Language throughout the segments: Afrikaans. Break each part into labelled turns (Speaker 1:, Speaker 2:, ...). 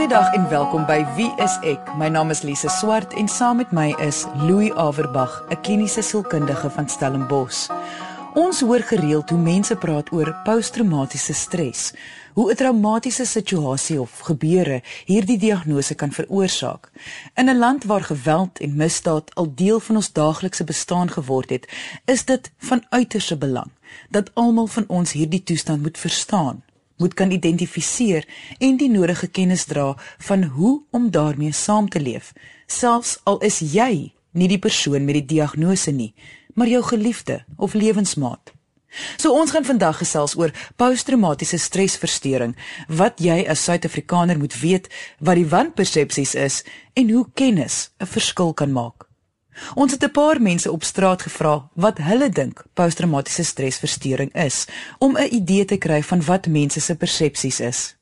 Speaker 1: Goeiedag en welkom by Wie is ek? My naam is Lise Swart en saam met my is Louis Averbag, 'n kliniese sielkundige van Stellenbosch. Ons hoor gereeld hoe mense praat oor posttraumatiese stres, hoe 'n traumatiese situasie of gebeure hierdie diagnose kan veroorsaak. In 'n land waar geweld en misdaad al deel van ons daaglikse bestaan geword het, is dit van uiterste belang dat almal van ons hierdie toestand moet verstaan moet kan identifiseer en die nodige kennis dra van hoe om daarmee saam te leef, selfs al is jy nie die persoon met die diagnose nie, maar jou geliefde of lewensmaat. So ons gaan vandag gesels oor posttraumatiese stresversteuring, wat jy as Suid-Afrikaner moet weet, wat die wanpersepsies is en hoe kennis 'n verskil kan maak. Ons het 'n paar mense op straat gevra wat hulle dink posttraumatiese stresversteuring is om 'n idee te kry van wat mense se persepsies is.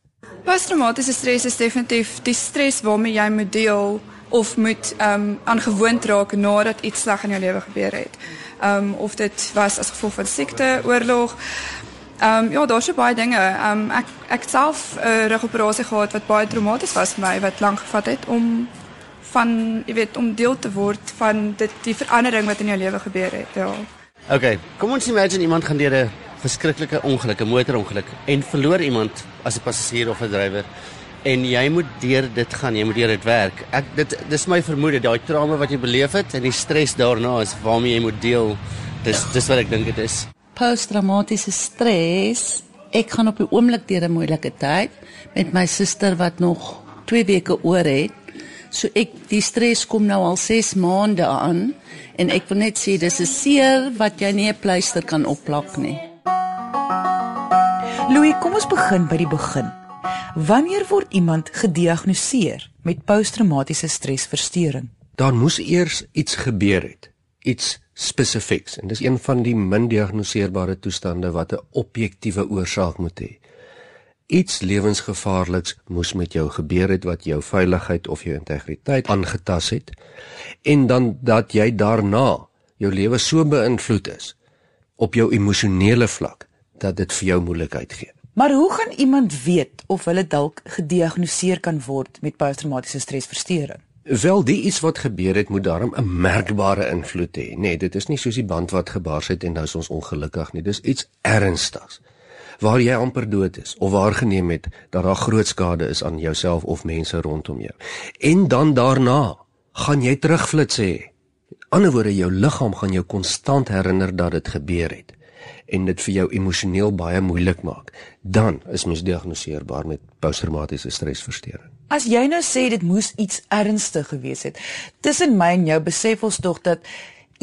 Speaker 2: Posttraumatiese stres is definitief die stres waarmee jy moet deel of moet ehm um, aangewoond raak nadat iets sleg in jou lewe gebeur het. Ehm um, of dit was as gevolg van siekte, oorlog. Ehm um, ja, daar's so baie dinge. Ehm um, ek ek self 'n uh, rugoperasie gehad wat baie traumaties was vir my wat lank gevat het om van jy weet om deel te word van dit die verandering wat in jou lewe gebeur het ja.
Speaker 3: Okay, kom ons imagine iemand gaan deur 'n verskriklike ongeluk, 'n motorongeluk en verloor iemand as 'n passasier of 'n drywer en jy moet deur dit gaan, jy moet deur dit werk. Ek dit dis my vermoede daai trauma wat jy beleef het en die stres daarna is waarmee jy moet deel. Dis dis wat ek dink dit is.
Speaker 4: Posttraumatiese stres. Ek gaan op die oomblik deur 'n moeilike tyd met my suster wat nog 2 weke oor het So ek die stres kom nou al 6 maande aan en ek wil net sê dis 'n seer wat jy nie 'n pleister kan opplak nie.
Speaker 1: Louis, kom ons begin by die begin. Wanneer word iemand gediagnoseer met posttraumatiese stresversteuring?
Speaker 5: Daar moes eers iets gebeur het, iets spesifieks en dis een van die min diagnoseerbare toestande wat 'n objektiewe oorsaak moet hê iets lewensgevaarliks moes met jou gebeur het wat jou veiligheid of jou integriteit aangetas het en dan dat jy daarna jou lewe so beïnvloed is op jou emosionele vlak dat dit vir jou moeilikheid gee.
Speaker 1: Maar hoe gaan iemand weet of hulle dalk gediagnoseer kan word met posttraumatiese stresversteuring?
Speaker 5: Wel, die iets wat gebeur het moet daarom 'n merkbare invloed hê. Nee, dit is nie soos die band wat gebars het en nou is ons ongelukkig nie. Dis iets ernstigs waar jy amper dood is of waargeneem het dat daar groot skade is aan jouself of mense rondom jou. En dan daarna gaan jy terugflits hê. In ander woorde, jou liggaam gaan jou konstant herinner dat dit gebeur het en dit vir jou emosioneel baie moeilik maak. Dan is mens diagnoseerbaar met posttraumatiese stresversteuring.
Speaker 1: As jy nou sê dit moes iets ernstig gewees het, tussen my en jou besef ons tog dat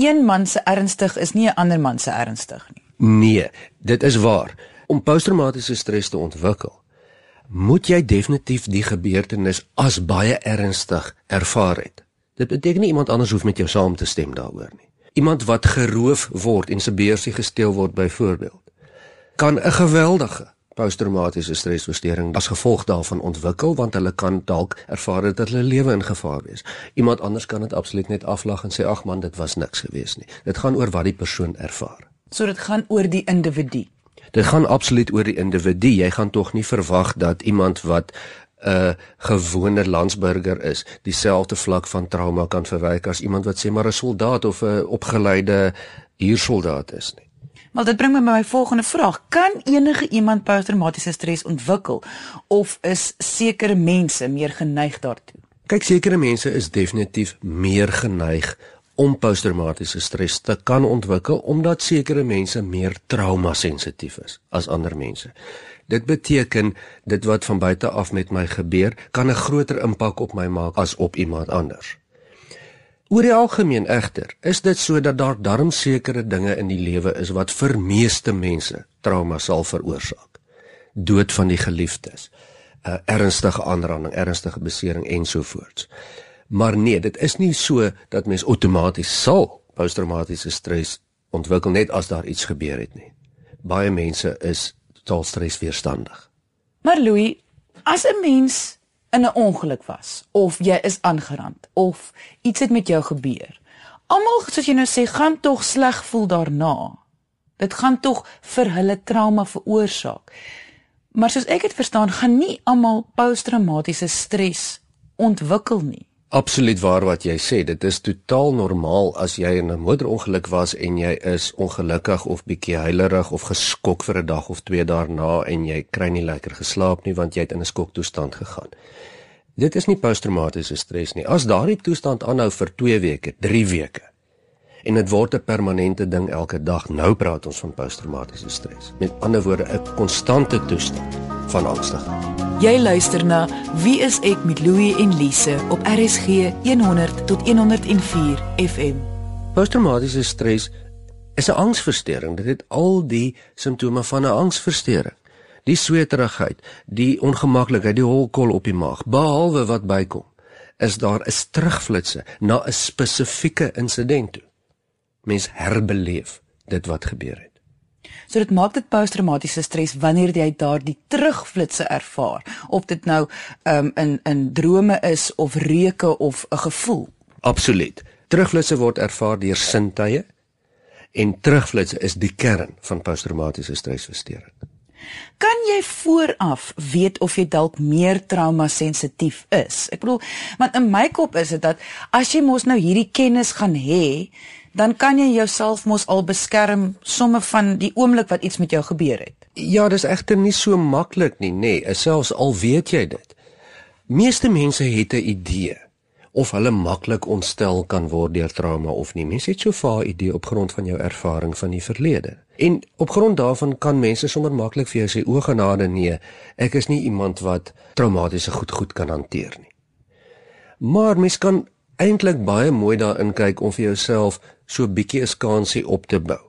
Speaker 1: een man se ernstig is nie 'n ander man se ernstig nie.
Speaker 5: Nee, dit is waar. Om posttraumatiese stres te ontwikkel, moet jy definitief die gebeurtenis as baie ernstig ervaar het. Dit beteken nie iemand anders hoef met jou saam te stem daaroor nie. Iemand wat geroof word en se beursie gesteel word byvoorbeeld, kan 'n geweldige posttraumatiese stresversteuring as gevolg daarvan ontwikkel want hulle kan dalk ervaar dat hulle lewe in gevaar is. Iemand anders kan dit absoluut net aflag en sê ag man, dit was niks gewees nie. Dit gaan oor wat die persoon ervaar.
Speaker 1: So dit gaan oor die individu
Speaker 5: dit gaan absoluut oor die individu. Jy gaan tog nie verwag dat iemand wat 'n uh, gewone landsburger is, dieselfde vlak van trauma kan verwyk as iemand wat sê maar 'n soldaat of 'n opgeleide huursoldaat is nie.
Speaker 1: Maar dit bring my by my volgende vraag: Kan enige iemand posttraumatiese stres ontwikkel of is sekere mense meer geneig daartoe?
Speaker 5: Kyk, sekere mense is definitief meer geneig om posttraumatiese stres te kan ontwikkel omdat sekere mense meer trauma sensitief is as ander mense. Dit beteken dit wat van buite af met my gebeur kan 'n groter impak op my maak as op iemand anders. Oor die algemeen egter, is dit so dat daar darm sekere dinge in die lewe is wat vir meeste mense trauma sal veroorsaak. Dood van die geliefdes, 'n uh, ernstige aanranding, ernstige besering ensovoorts. Maar nee, dit is nie so dat mens outomaties sal posttraumatiese stres ontwikkel net as daar iets gebeur het nie. Baie mense is totaal stresweerstandig.
Speaker 1: Maar Louis, as 'n mens in 'n ongeluk was of jy is aangerand of iets het met jou gebeur. Almal soos jy nou sê, gaan tog sleg voel daarna. Dit gaan tog vir hulle trauma veroorsaak. Maar soos ek dit verstaan, gaan nie almal posttraumatiese stres ontwikkel nie.
Speaker 5: Absoluut waar wat jy sê. Dit is totaal normaal as jy in 'n motorongeluk was en jy is ongelukkig of bietjie huilerig of geskok vir 'n dag of twee daarna en jy kry nie lekker geslaap nie want jy het in 'n skoktoestand gegaan. Dit is nie posttraumatiese stres nie. As daardie toestand aanhou vir 2 weke, 3 weke en dit word 'n permanente ding elke dag, nou praat ons van posttraumatiese stres. Met ander woorde, 'n konstante toestand van angstigheid.
Speaker 1: Jy luister na Wie is ek met Louie en Lise op RSG 100 tot 104 FM.
Speaker 5: Posttraumatiese stres is 'n angsversteuring. Dit het al die simptome van 'n angsversteuring. Die sweterigheid, die ongemaklikheid, die holkol op die maag, behalwe wat bykom, is daar 'n terugflitsse na 'n spesifieke insident toe. Mens herbeleef dit wat gebeur het.
Speaker 1: So dit maak dit posttraumatiese stres wanneer jy daardie terugflitsse ervaar, of dit nou um, in in drome is of reuke of 'n gevoel.
Speaker 5: Absoluut. Terugflitsse word ervaar deur sintuie en terugflitsse is die kern van posttraumatiese stresversteuring.
Speaker 1: Kan jy vooraf weet of jy dalk meer trauma sensitief is? Ek bedoel, want in my kop is dit dat as jy mos nou hierdie kennis gaan hê, dan kan jy jouself mos al beskerm somme van die oomblik wat iets met jou gebeur het.
Speaker 5: Ja, dis egter nie so maklik nie, nê, nee, selfs al weet jy dit. Meeste mense het 'n idee of hulle maklik ontstel kan word deur trauma of nie. Mense het so 'n vaar idee op grond van jou ervaring van die verlede. En op grond daarvan kan mense sommer maklik vir jou sê o genade nee, ek is nie iemand wat traumatiese goed goed kan hanteer nie. Maar mens kan eintlik baie mooi daarin kyk om vir jouself so 'n bietjie 'n skansie op te bou.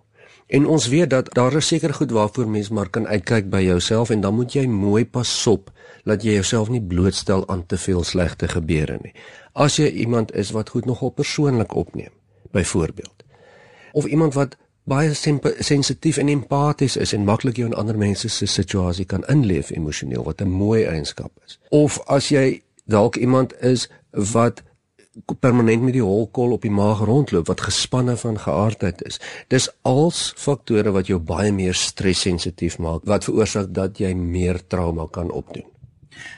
Speaker 5: En ons weet dat daar is seker goed waarvoor mens maar kan uitkyk by jouself en dan moet jy mooi pasop dat jy jouself nie blootstel aan te veel slegte gebeure nie. As jy iemand is wat goed nogal persoonlik opneem, byvoorbeeld. Of iemand wat baie sensitief en empaties is en maklik jou in ander mense se situasie kan inleef emosioneel wat 'n mooi eienskap is. Of as jy dalk iemand is wat permanent met die holkol op die maag rondloop wat gespanne van geaardheid is. Dis als faktore wat jou baie meer stressensitief maak wat veroorsaak dat jy meer trauma kan opdoen.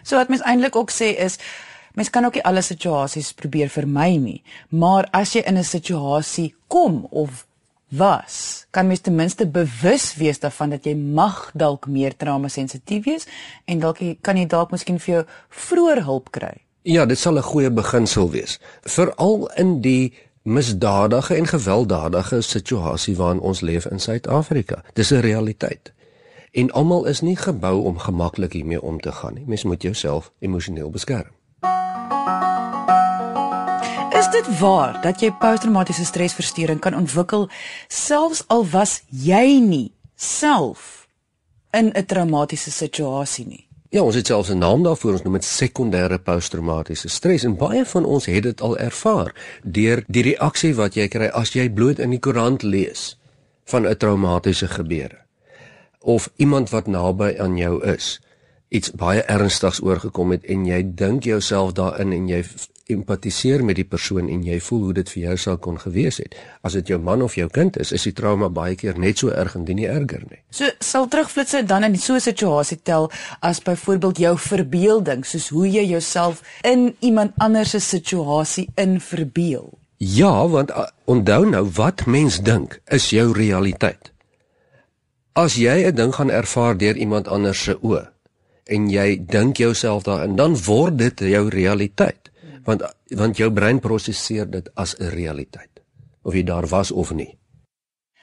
Speaker 1: So wat mens eintlik ook sê is mens kan ook nie alle situasies probeer vermy nie, maar as jy in 'n situasie kom of was, kan mens ten minste bewus wees daarvan dat jy mag dalk meer trauma sensitief wees en dalk kan jy dalk miskien vir jou vroeër hulp kry.
Speaker 5: Ja, dit sal 'n goeie beginsel wees, veral in die misdadige en gewelddadige situasie waarin ons leef in Suid-Afrika. Dis 'n realiteit. En almal is nie gebou om gemaklik hiermee om te gaan nie. Mens moet jouself emosioneel beskerm.
Speaker 1: Is dit waar dat jy posttraumatiese stresversteuring kan ontwikkel selfs al was jy nie self in 'n traumatiese situasie nie?
Speaker 5: Ja, ons het selfs 'n naam daarvoor, ons noem dit sekondêre posttraumatiese stres en baie van ons het dit al ervaar deur die reaksie wat jy kry as jy bloot in die koerant lees van 'n traumatiese gebeure of iemand wat naby aan jou is iets baie ernstigs oorgekom het en jy dink jouself daarin en jy empatiseer met die persoon en jy voel hoe dit vir jou sou kon gewees het. As dit jou man of jou kind is, is die trauma baie keer net so erg en nie erger nie.
Speaker 1: So sal terugflitsse dan in so 'n situasie tel as byvoorbeeld jou verbeelding, soos hoe jy jouself in iemand anders se situasie in verbeel.
Speaker 5: Ja, want onthou nou wat mens dink is jou realiteit. As jy 'n ding gaan ervaar deur iemand anders se oë en jy dink jouself daarin, dan word dit jou realiteit want want jou brein prosesseer dit as 'n realiteit of jy daar was of nie.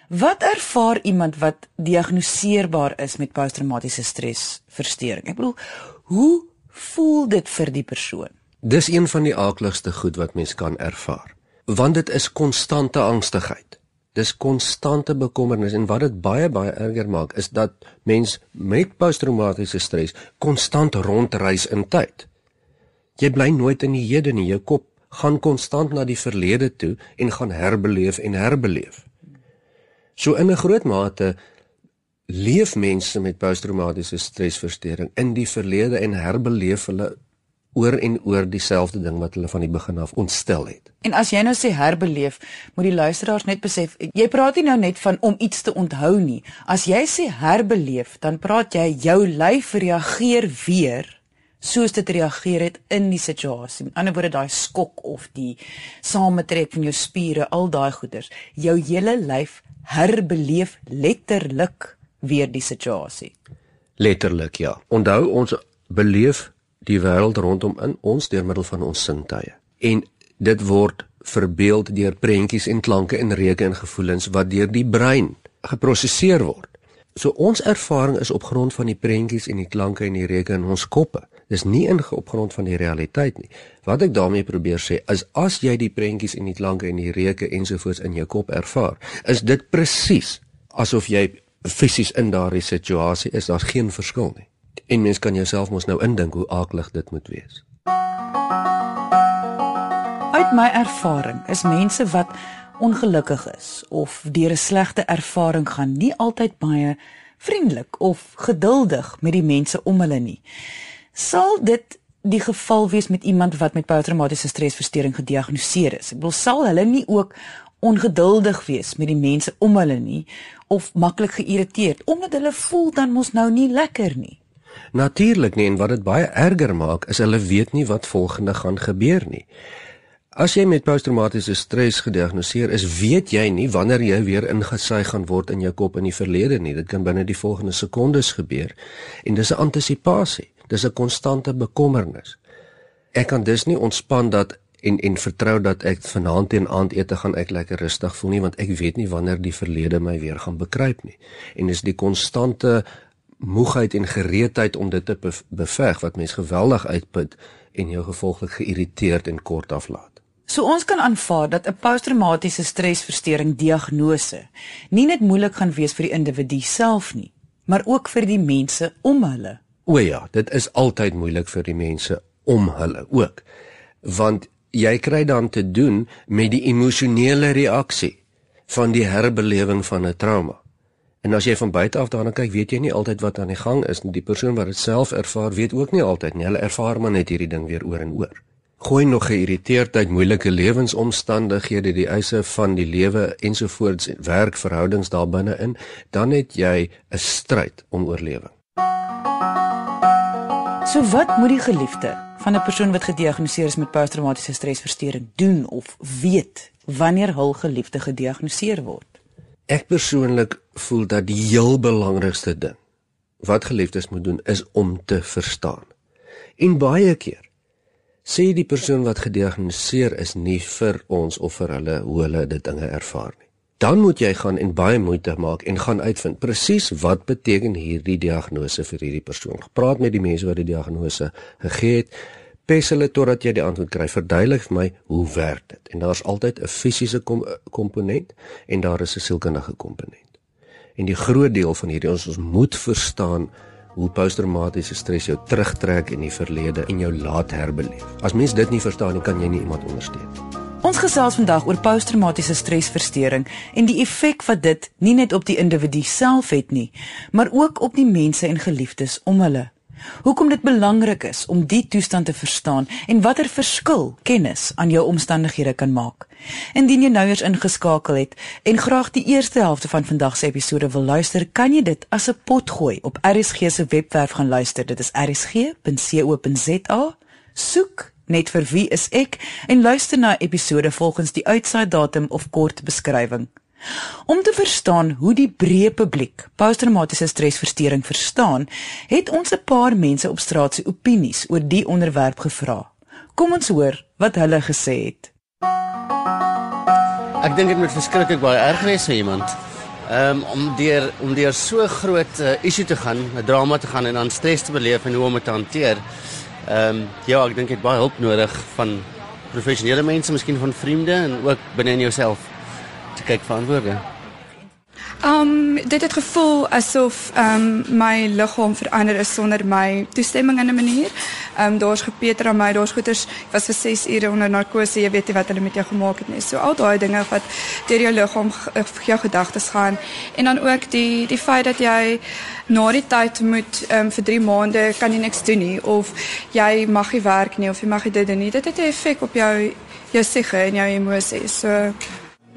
Speaker 1: Wat ervaar iemand wat diagnoseerbaar is met posttraumatiese stresversteuring? Ek bedoel, hoe voel dit vir die persoon?
Speaker 5: Dis een van die aakligste goed wat mens kan ervaar, want dit is konstante angstigheid. Dis konstante bekommernis en wat dit baie baie erger maak is dat mens met posttraumatiese stres konstant rondreis in tyd. Jy bly nooit in die hede nie. Jou kop gaan konstant na die verlede toe en gaan herbeleef en herbeleef. So in 'n groot mate leef mense met posttraumatiese stresversteuring in die verlede en herbeleef hulle oor en oor dieselfde ding wat hulle van die begin af ontstel het.
Speaker 1: En as jy nou sê herbeleef, moet die luisteraars net besef, jy praat nie nou net van om iets te onthou nie. As jy sê herbeleef, dan praat jy jou lyf reageer weer soos dit reageer het in die situasie. Met ander woorde daai skok of die sametrek van jou spiere, al daai goeters, jou hele lyf herbeleef letterlik weer die situasie.
Speaker 5: Letterlik ja. Onthou ons beleef die wêreld rondom in ons deur middel van ons sintuie. En dit word verbeeld deur prentjies en klanke en reuke en gevoelens wat deur die brein geprosesseer word. So ons ervaring is op grond van die prentjies en die klanke en die reuke in ons koppe. Dis nie in op grond van die realiteit nie. Wat ek daarmee probeer sê is as jy die prentjies en die klanke en die reuke ensovoorts in jou kop ervaar, is dit presies asof jy fisies in daardie situasie is. Daar's geen verskil nie. En mens kan jouself mos nou indink hoe aaklig dit moet wees.
Speaker 1: Uit my ervaring is mense wat ongelukkig is of deur 'n slegte ervaring gaan, nie altyd baie vriendelik of geduldig met die mense om hulle nie. Sal dit die geval wees met iemand wat met posttraumatiese stresversteuring gediagnoseer is? Ek bedoel, sal hulle nie ook ongeduldig wees met die mense om hulle nie of maklik geïrriteerd omdat hulle voel dan mos nou nie lekker nie?
Speaker 5: Natuurlik nie en wat dit baie erger maak is hulle weet nie wat volgende gaan gebeur nie. As jy met posttraumatiese stres gediagnoseer is, weet jy nie wanneer jy weer ingesuig gaan word in jou kop in die verlede nie. Dit kan binne die volgende sekondes gebeur. En dis 'n antisisipasie. Dis 'n konstante bekommernis. Ek kan dus nie ontspan dat en en vertrou dat ek vanaand teen aandete gaan ek lekker rustig voel nie want ek weet nie wanneer die verlede my weer gaan bekruip nie. En dis die konstante moegheid en gereedheid om dit te beveg wat mens geweldig uitput en jou gevolglik geïrriteerd en kort aflaat.
Speaker 1: So ons kan aanvaar dat 'n posttraumatiese stresversteuring diagnose nie net moeilik gaan wees vir die individu self nie, maar ook vir die mense om hulle.
Speaker 5: O ja, dit is altyd moeilik vir die mense om hulle ook. Want jy kry dan te doen met die emosionele reaksie van die herbelewing van 'n trauma. En as jy van buite af daarna kyk, weet jy nie altyd wat aan die gang is nie. Die persoon wat dit self ervaar, weet ook nie altyd nie. Hulle ervaar maar net hierdie ding weer oor en oor. Gooi nog geïrriteerdheid, moeilike lewensomstandighede, die eise van die lewe ensovoorts, werkverhoudings daarbinne in, dan het jy 'n stryd om oorlewing.
Speaker 1: So wat moet die geliefde van 'n persoon wat gediagnoseer is met posttraumatiese stresversteuring doen of weet wanneer hul geliefde gediagnoseer word?
Speaker 5: Ek persoonlik voel dat die heel belangrikste ding wat geliefdes moet doen is om te verstaan. En baie keer sê die persoon wat gediagnoseer is nie vir ons of vir hulle hoe hulle dit dinge ervaar nie. Dan moet jy gaan en baie moeite maak en gaan uitvind presies wat beteken hierdie diagnose vir hierdie persoon. Praat met die mense wat die diagnose gegee het pes hulle totdat jy die antwoord kry. Verduidelik vir my hoe werk dit? En daar's altyd 'n fisiese kom komponent en daar is 'n sielkundige komponent. En die groot deel van hierdie ons ons moet verstaan hoe posttraumatiese stres jou terugtrek in die verlede en jou laat herbeleef. As mens dit nie verstaan nie, kan jy nie iemand ondersteun nie.
Speaker 1: Ons gesels vandag oor posttraumatiese stresversteuring en die effek wat dit nie net op die individu self het nie, maar ook op die mense en geliefdes om hulle. Hoekom dit belangrik is om die toestand te verstaan en watter verskil kennis aan jou omstandighede kan maak. Indien jy nou eers ingeskakel het en graag die eerste helfte van vandag se episode wil luister, kan jy dit as 'n pot gooi op RSG se webwerf gaan luister. Dit is rsg.co.za. Soek net vir wie is ek en luister na episode volgens die uitsaai datum of kort beskrywing. Om te verstaan hoe die breë publiek posttraumatiese stresversteuring verstaan, het ons 'n paar mense op straat se opinies oor die onderwerp gevra. Kom ons hoor wat hulle gesê het.
Speaker 3: Ek dink dit moet verskriklik baie erg wees vir iemand. Um, om deur om deur so groot uh, issue te gaan, 'n drama te gaan en dan stres te beleef en hoe om dit te hanteer. Ehm um, ja, ek dink dit baie hulp nodig van professionele mense, miskien van vriende en ook binne in jouself te kyk vir antwoorde.
Speaker 2: Um dit het gevoel asof um my liggaam verander is sonder my toestemming in 'n manier. Ehm um, daar's gepeter aan my, daar's goeters was vir 6 ure onder narkose, jy weet nie wat hulle met jou gemaak het nie. So al daai dinge wat deur jou liggaam jou gedagtes gaan en dan ook die die feit dat jy na die tyd moet ehm um, vir 3 maande kan jy niks doen nie of jy mag nie werk nie of jy mag dit doen nie. Dit het 'n effek op jou jou siege en jou emosies. So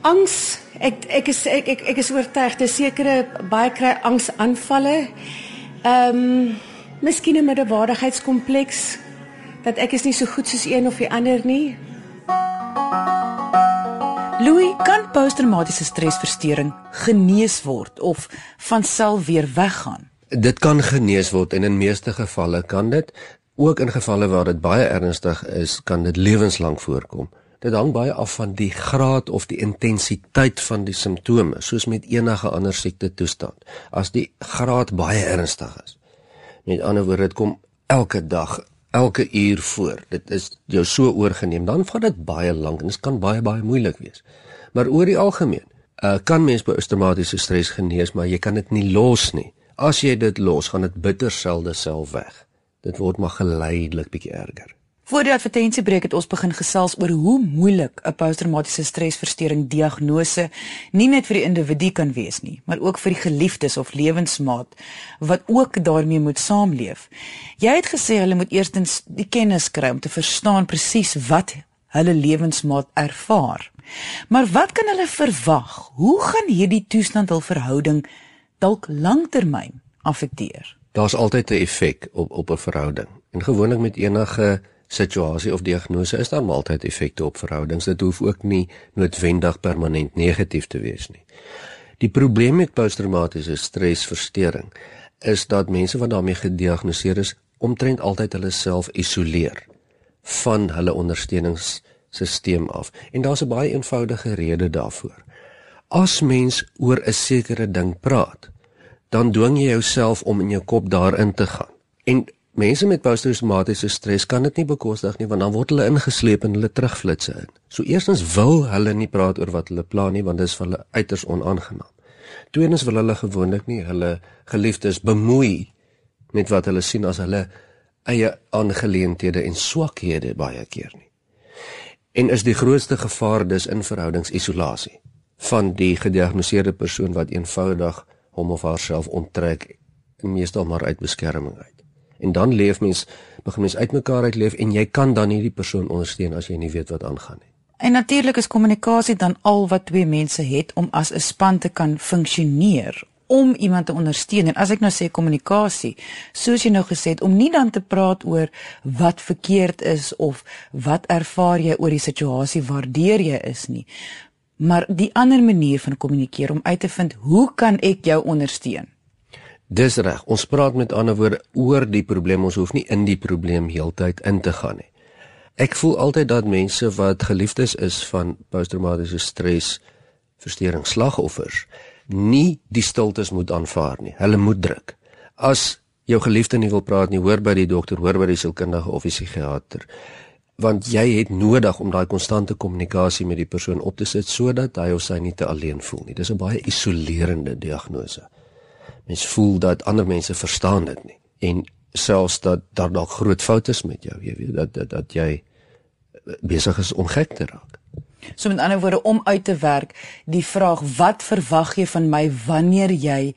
Speaker 6: angs ek ek is ek ek, ek is oortuig dis sekere baie kry angsaanvalle. Ehm um, miskien 'n middelwaardigheidskompleks dat ek is nie so goed soos een of die ander nie.
Speaker 1: Louis kan posttraumatiese stresversteuring genees word of van self weer weggaan.
Speaker 5: Dit kan genees word en in meeste gevalle kan dit ook in gevalle waar dit baie ernstig is, kan dit lewenslank voorkom. Dit hang baie af van die graad of die intensiteit van die simptome, soos met enige ander siekte toestand. As die graad baie ernstig is. Met ander woorde, dit kom elke dag, elke uur voor. Dit is jou so oorgeneem, dan vat dit baie lank en dit kan baie baie moeilik wees. Maar oor die algemeen, uh, kan mens by outomatiese stres genees, maar jy kan dit nie los nie. As jy dit los, gaan dit bitter selde self weg. Dit word maar geleidelik bietjie erger.
Speaker 1: Voor die advertensiebreek het ons begin gesels oor hoe moeilik 'n posttraumatiese stresversteuring diagnose nie net vir die individu kan wees nie, maar ook vir die geliefdes of lewensmaat wat ook daarmee moet saamleef. Jy het gesê hulle moet eerstens die kennis kry om te verstaan presies wat hulle lewensmaat ervaar. Maar wat kan hulle verwag? Hoe gaan hierdie toestand hul verhouding dalk lanktermyn affekteer?
Speaker 5: Daar's altyd 'n effek op op 'n verhouding. En gewoonlik met enige situasie of diagnose is daar altyd effekte op verhoudings. Dit hoef ook nie noodwendig permanent negatief te wees nie. Die probleem met posttraumatiese stresversteuring is dat mense wat daarmee gediagnoseer is, omtrent altyd hulle self isoleer van hulle ondersteuningssisteem af. En daar's 'n baie eenvoudige rede daarvoor. As mens oor 'n sekere ding praat, dan dwing jy jouself om in jou kop daarin te gaan. En Mense met posttraumatiese stres kan dit nie bekostig nie want dan word hulle ingesleep in hulle terugflitsse in. So eerstens wil hulle nie praat oor wat hulle plan nie want dit is vir hulle uiters onaangenaam. Tweedens wil hulle gewoonlik nie hulle geliefdes bemoei met wat hulle sien as hulle eie aangeleenthede en swakhede baie keer nie. En is die grootste gevaar dus in verhoudingsisolasie van die gediagnoseerde persoon wat eenvoudig hom of haarself onttrek meestal maar uit beskerming uit en dan leef mens begin mens uitmekaar uitleef en jy kan dan nie die persoon ondersteun as jy nie weet wat aangaan nie.
Speaker 1: En natuurlik is kommunikasie dan al wat twee mense het om as 'n span te kan funksioneer om iemand te ondersteun en as ek nou sê kommunikasie soos jy nou gesê het om nie dan te praat oor wat verkeerd is of wat ervaar jy oor die situasie waardeur jy is nie maar die ander manier van kommunikeer om uit te vind hoe kan ek jou ondersteun
Speaker 5: Dis reg. Ons praat met ander woorde oor die probleem. Ons hoef nie in die probleem heeltyd in te gaan nie. Ek voel altyd dat mense wat geliefdes is van posttraumatiese stres versteuring slagoffers nie die stiltes moet aanvaar nie. Hulle moet druk. As jou geliefde nie wil praat nie, hoor by die dokter, hoor by die sielkundige of die psigiater. Want jy het nodig om daai konstante kommunikasie met die persoon op te sit sodat hy of sy nie te alleen voel nie. Dis 'n baie isolerende diagnose mens voel dat ander mense verstaan dit nie. En selfs dat daar dalk groot foute is met jou jy weet dat dat, dat jy besig is om gek te raak.
Speaker 1: So met ander woorde om uit te werk die vraag wat verwag jy van my wanneer jy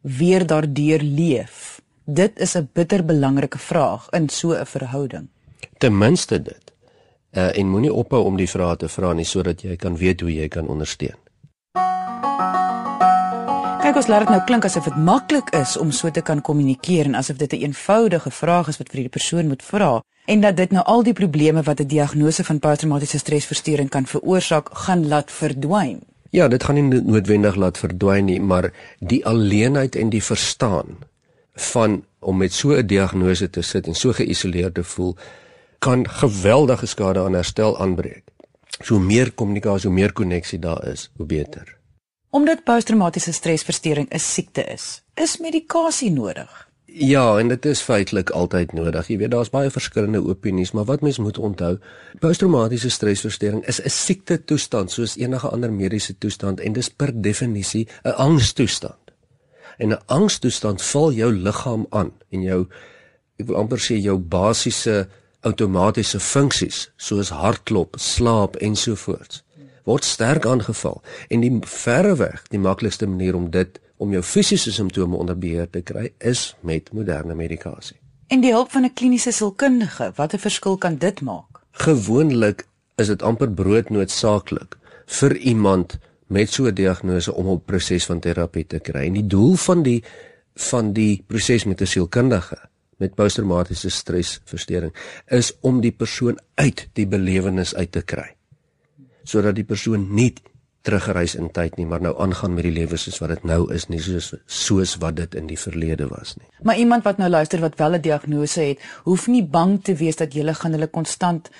Speaker 1: weer daardeur leef? Dit is 'n bitter belangrike vraag in so 'n verhouding.
Speaker 5: Ten minste dit. Uh, en moenie ophou om die vrae te vra nie sodat jy kan weet hoe jy kan ondersteun
Speaker 1: Kyk ons laat dit nou klink asof dit maklik is om so te kan kommunikeer en asof dit 'n eenvoudige vraag is wat vir die persoon moet vra en dat dit nou al die probleme wat 'n diagnose van posttraumatiese stresversteuring kan veroorsaak gaan laat verdwyn.
Speaker 5: Ja, dit gaan nie noodwendig laat verdwyn nie, maar die alleenheid en die verstaan van om met so 'n diagnose te sit en so geïsoleerd te voel kan geweldige skade aan herstel aanbreek. So meer kommunikasie, hoe meer koneksie daar is, hoe beter.
Speaker 1: Omdat posttraumatiese stresversteuring 'n siekte is, is medikasie nodig.
Speaker 5: Ja, en dit is feitelik altyd nodig. Jy weet daar's baie verskillende opinies, maar wat mens moet onthou, posttraumatiese stresversteuring is 'n siekte toestand soos enige ander mediese toestand en dis per definisie 'n angstoestand. En 'n angstoestand val jou liggaam aan en jou ek wil amper sê jou basiese outomatiese funksies soos hartklop, slaap ensovoorts word sterk aangeval en die verreweg die maklikste manier om dit om jou fisiese simptome onder beheer te kry is met moderne medikasie.
Speaker 1: En die hulp van 'n kliniese sielkundige, watter verskil kan dit maak?
Speaker 5: Gewoonlik is dit amper broodnoodsaaklik vir iemand met so 'n diagnose om 'n proses van terapie te kry. En die doel van die van die proses met 'n sielkundige met posttraumatiese stresversteuring is om die persoon uit die belewenis uit te kry. Sodat die persoon nie teruggereis in tyd nie, maar nou aangaan met die lewe soos wat dit nou is, nie soos soos wat dit in die verlede was nie.
Speaker 1: Maar iemand wat nou luister wat wel 'n diagnose het, hoef nie bang te wees dat jy gaan hulle konstant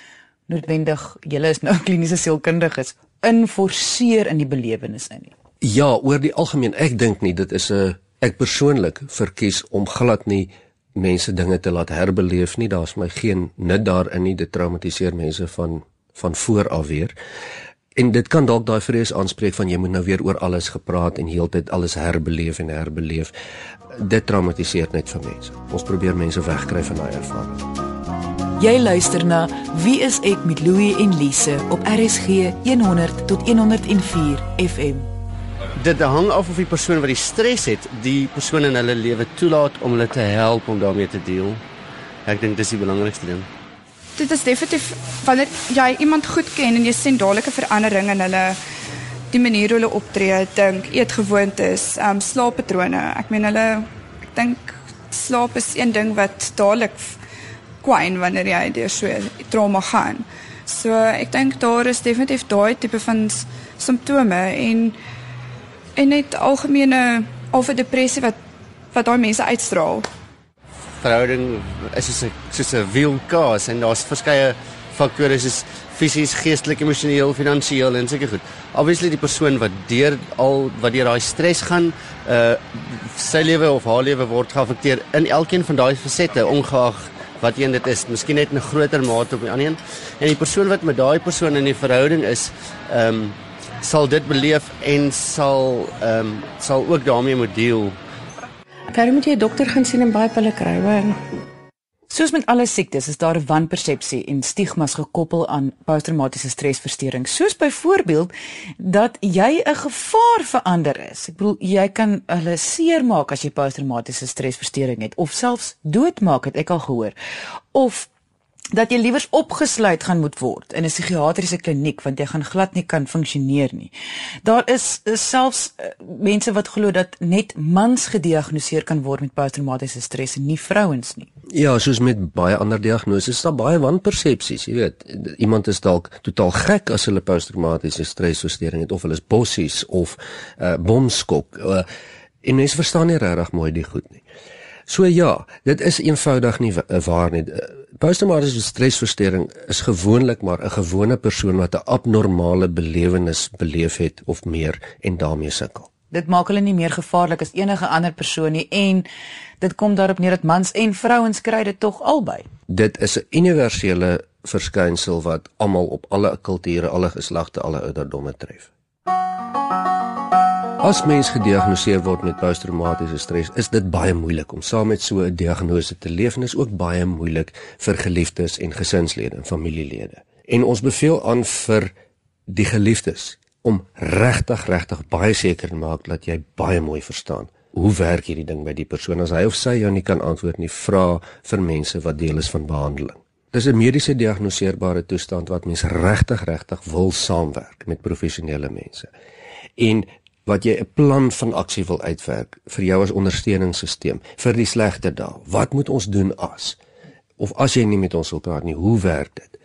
Speaker 1: noodwendig, jy is nou kliniese sielkundiges, inforceer in die belewenis in nie.
Speaker 5: Ja, oor die algemeen, ek dink nie dit is 'n ek persoonlik verkies om glad nie mense dinge te laat herbeleef nie. Daar's my geen nut daarin nie. Dit traumatiseer mense van van voor af weer. En dit kan dalk daai vrees aanspreek van jy moet nou weer oor alles gepraat en heeltyd alles herbeleef en herbeleef. Dit traumatiseer net vir mense. Ons probeer mense wegkry van daai ervaring.
Speaker 1: Jy luister na Wie is ek met Louie en Lise op RSG 100 tot 104 FM.
Speaker 3: Dit hang af of die persoon wat die stres het, die persoon in hulle lewe toelaat om hulle te help om daarmee te deel. Ek dink dis die belangrikste ding.
Speaker 2: Dit is definitief wanneer jy iemand goed ken en jy sien dadelike verandering in hulle die manier hoe hulle optree, dink, eetgewoontes, ehm um, slaappatrone. Ek meen hulle ek dink slaap is een ding wat dadelik kwyn wanneer jy deur so trauma gaan. So ek dink daar is definitief daai tipe van simptome en en net algemene of 'n depressie wat wat daai mense uitstraal.
Speaker 3: Verhouding is soos 'n soos 'n wielkaas en daar's verskeie faktore soos fisies, geestelik, emosioneel, finansiëel en seker goed. Obviously die persoon wat deur al wat deur daai stres gaan, uh sy lewe of haar lewe word geaffekteer in elkeen van daai fasette ongeag wat een dit is, miskien net 'n groter mate op die ander een. En die persoon wat met daai persoon in die verhouding is, ehm um, sal dit beleef en sal ehm um, sal ook daarmee moet deel.
Speaker 6: Daar moet jy 'n dokter gaan sien en baie pille kry, hoor.
Speaker 1: Soos met alle siektes is daar 'n wanpersepsie en stigmas gekoppel aan posttraumatiese stresversteuring. Soos byvoorbeeld dat jy 'n gevaar vir ander is. Ek bedoel jy kan hulle seermaak as jy posttraumatiese stresversteuring het of selfs doodmaak het ek al gehoor. Of dat jy liewers opgesluit gaan moet word in 'n psigiatriese kliniek want jy gaan glad nie kan funksioneer nie. Daar is, is selfs uh, mense wat glo dat net mans gediagnoseer kan word met posttraumatiese stres en nie vrouens nie.
Speaker 5: Ja, soos met baie ander diagnoses, daar baie wanpersepsies, jy weet. Iemand is dalk totaal gek as hulle posttraumatiese stresversteuring het of hulle is bossies of uh, bomskok. Uh, en mense verstaan nie regtig mooi die goed nie. So ja, dit is eenvoudig nie waar nie. Posttraumatiese stresversteuring is gewoonlik maar 'n gewone persoon wat 'n abnormale belewenis beleef het of meer en daarmee sukkel.
Speaker 1: Dit maak hulle nie meer gevaarlik as enige ander persoon nie en dit kom daarop neer dat mans en vrouens kry dit tog albei.
Speaker 5: Dit is 'n universele verskynsel wat almal op alle kulture, alle geslagte, alle ouderdomme tref. As mens gediagnoseer word met posttraumatiese stres, is dit baie moeilik om saam met so 'n diagnose te leef en is ook baie moeilik vir geliefdes en gesinslede en familielede. En ons beveel aan vir die geliefdes om regtig regtig baie seker te maak dat jy baie mooi verstaan hoe werk hierdie ding by die persoon as hy of sy jou nie kan antwoord nie, vra vir mense wat deel is van behandeling. Dis 'n mediese diagnoseerbare toestand wat mens regtig regtig wil saamwerk met professionele mense. En wat jy 'n plan van aksie wil uitwerk vir jou as ondersteuningssisteem vir die slegte dae. Wat moet ons doen as of as jy nie met ons wil praat nie, hoe werk dit?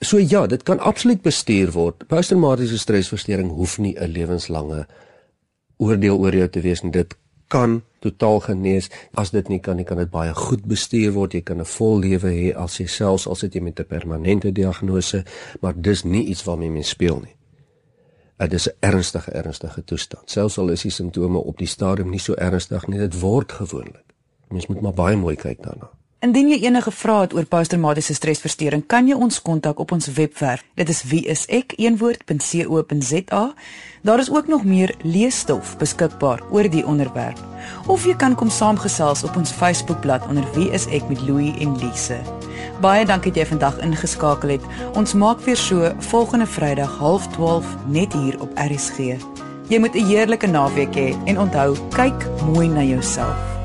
Speaker 5: So ja, dit kan absoluut bestuur word. Posttraumatiese stresversteuring hoef nie 'n lewenslange oordeel oor jou te wees nie. Dit kan totaal genees. As dit nie kan nie, kan dit baie goed bestuur word. Jy kan 'n vol lewe hê as jy selfs al sit jy met 'n permanente diagnose, maar dis nie iets waarmee mens speel nie. Dit is 'n ernstige ernstige toestand. Selfs al is die simptome op die stadium nie so ernstig nie, dit word gewoonlik. Mens moet maar baie mooi kyk daarna.
Speaker 1: Indien jy enige vrae het oor posttraumatiese stresversteuring, kan jy ons kontak op ons webwerf. Dit is wieisek.co.za. Daar is ook nog meer leesstof beskikbaar oor die onderwerp. Of jy kan kom saamgesels op ons Facebookblad onder Wie is ek met Louie en Lise. Baie dankie dat jy vandag ingeskakel het. Ons maak weer so volgende Vrydag 12:30 net hier op RSG. Jy moet 'n heerlike naweek hê he, en onthou, kyk mooi na jouself.